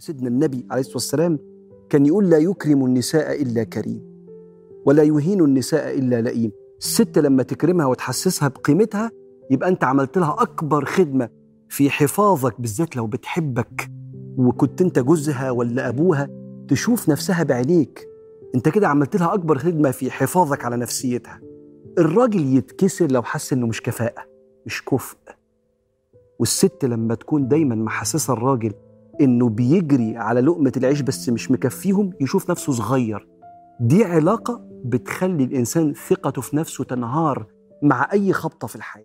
سيدنا النبي عليه الصلاة والسلام كان يقول لا يكرم النساء إلا كريم ولا يهين النساء إلا لئيم. الست لما تكرمها وتحسسها بقيمتها يبقى أنت عملت لها أكبر خدمة في حفاظك بالذات لو بتحبك. وكنت أنت جوزها ولا أبوها تشوف نفسها بعينيك. أنت كده عملت لها أكبر خدمة في حفاظك على نفسيتها. الراجل يتكسر لو حس إنه مش كفاءة مش كفء. والست لما تكون دايما محسسة الراجل إنه بيجري على لقمة العيش بس مش مكفيهم يشوف نفسه صغير. دي علاقة بتخلي الإنسان ثقته في نفسه تنهار مع أي خبطة في الحياة.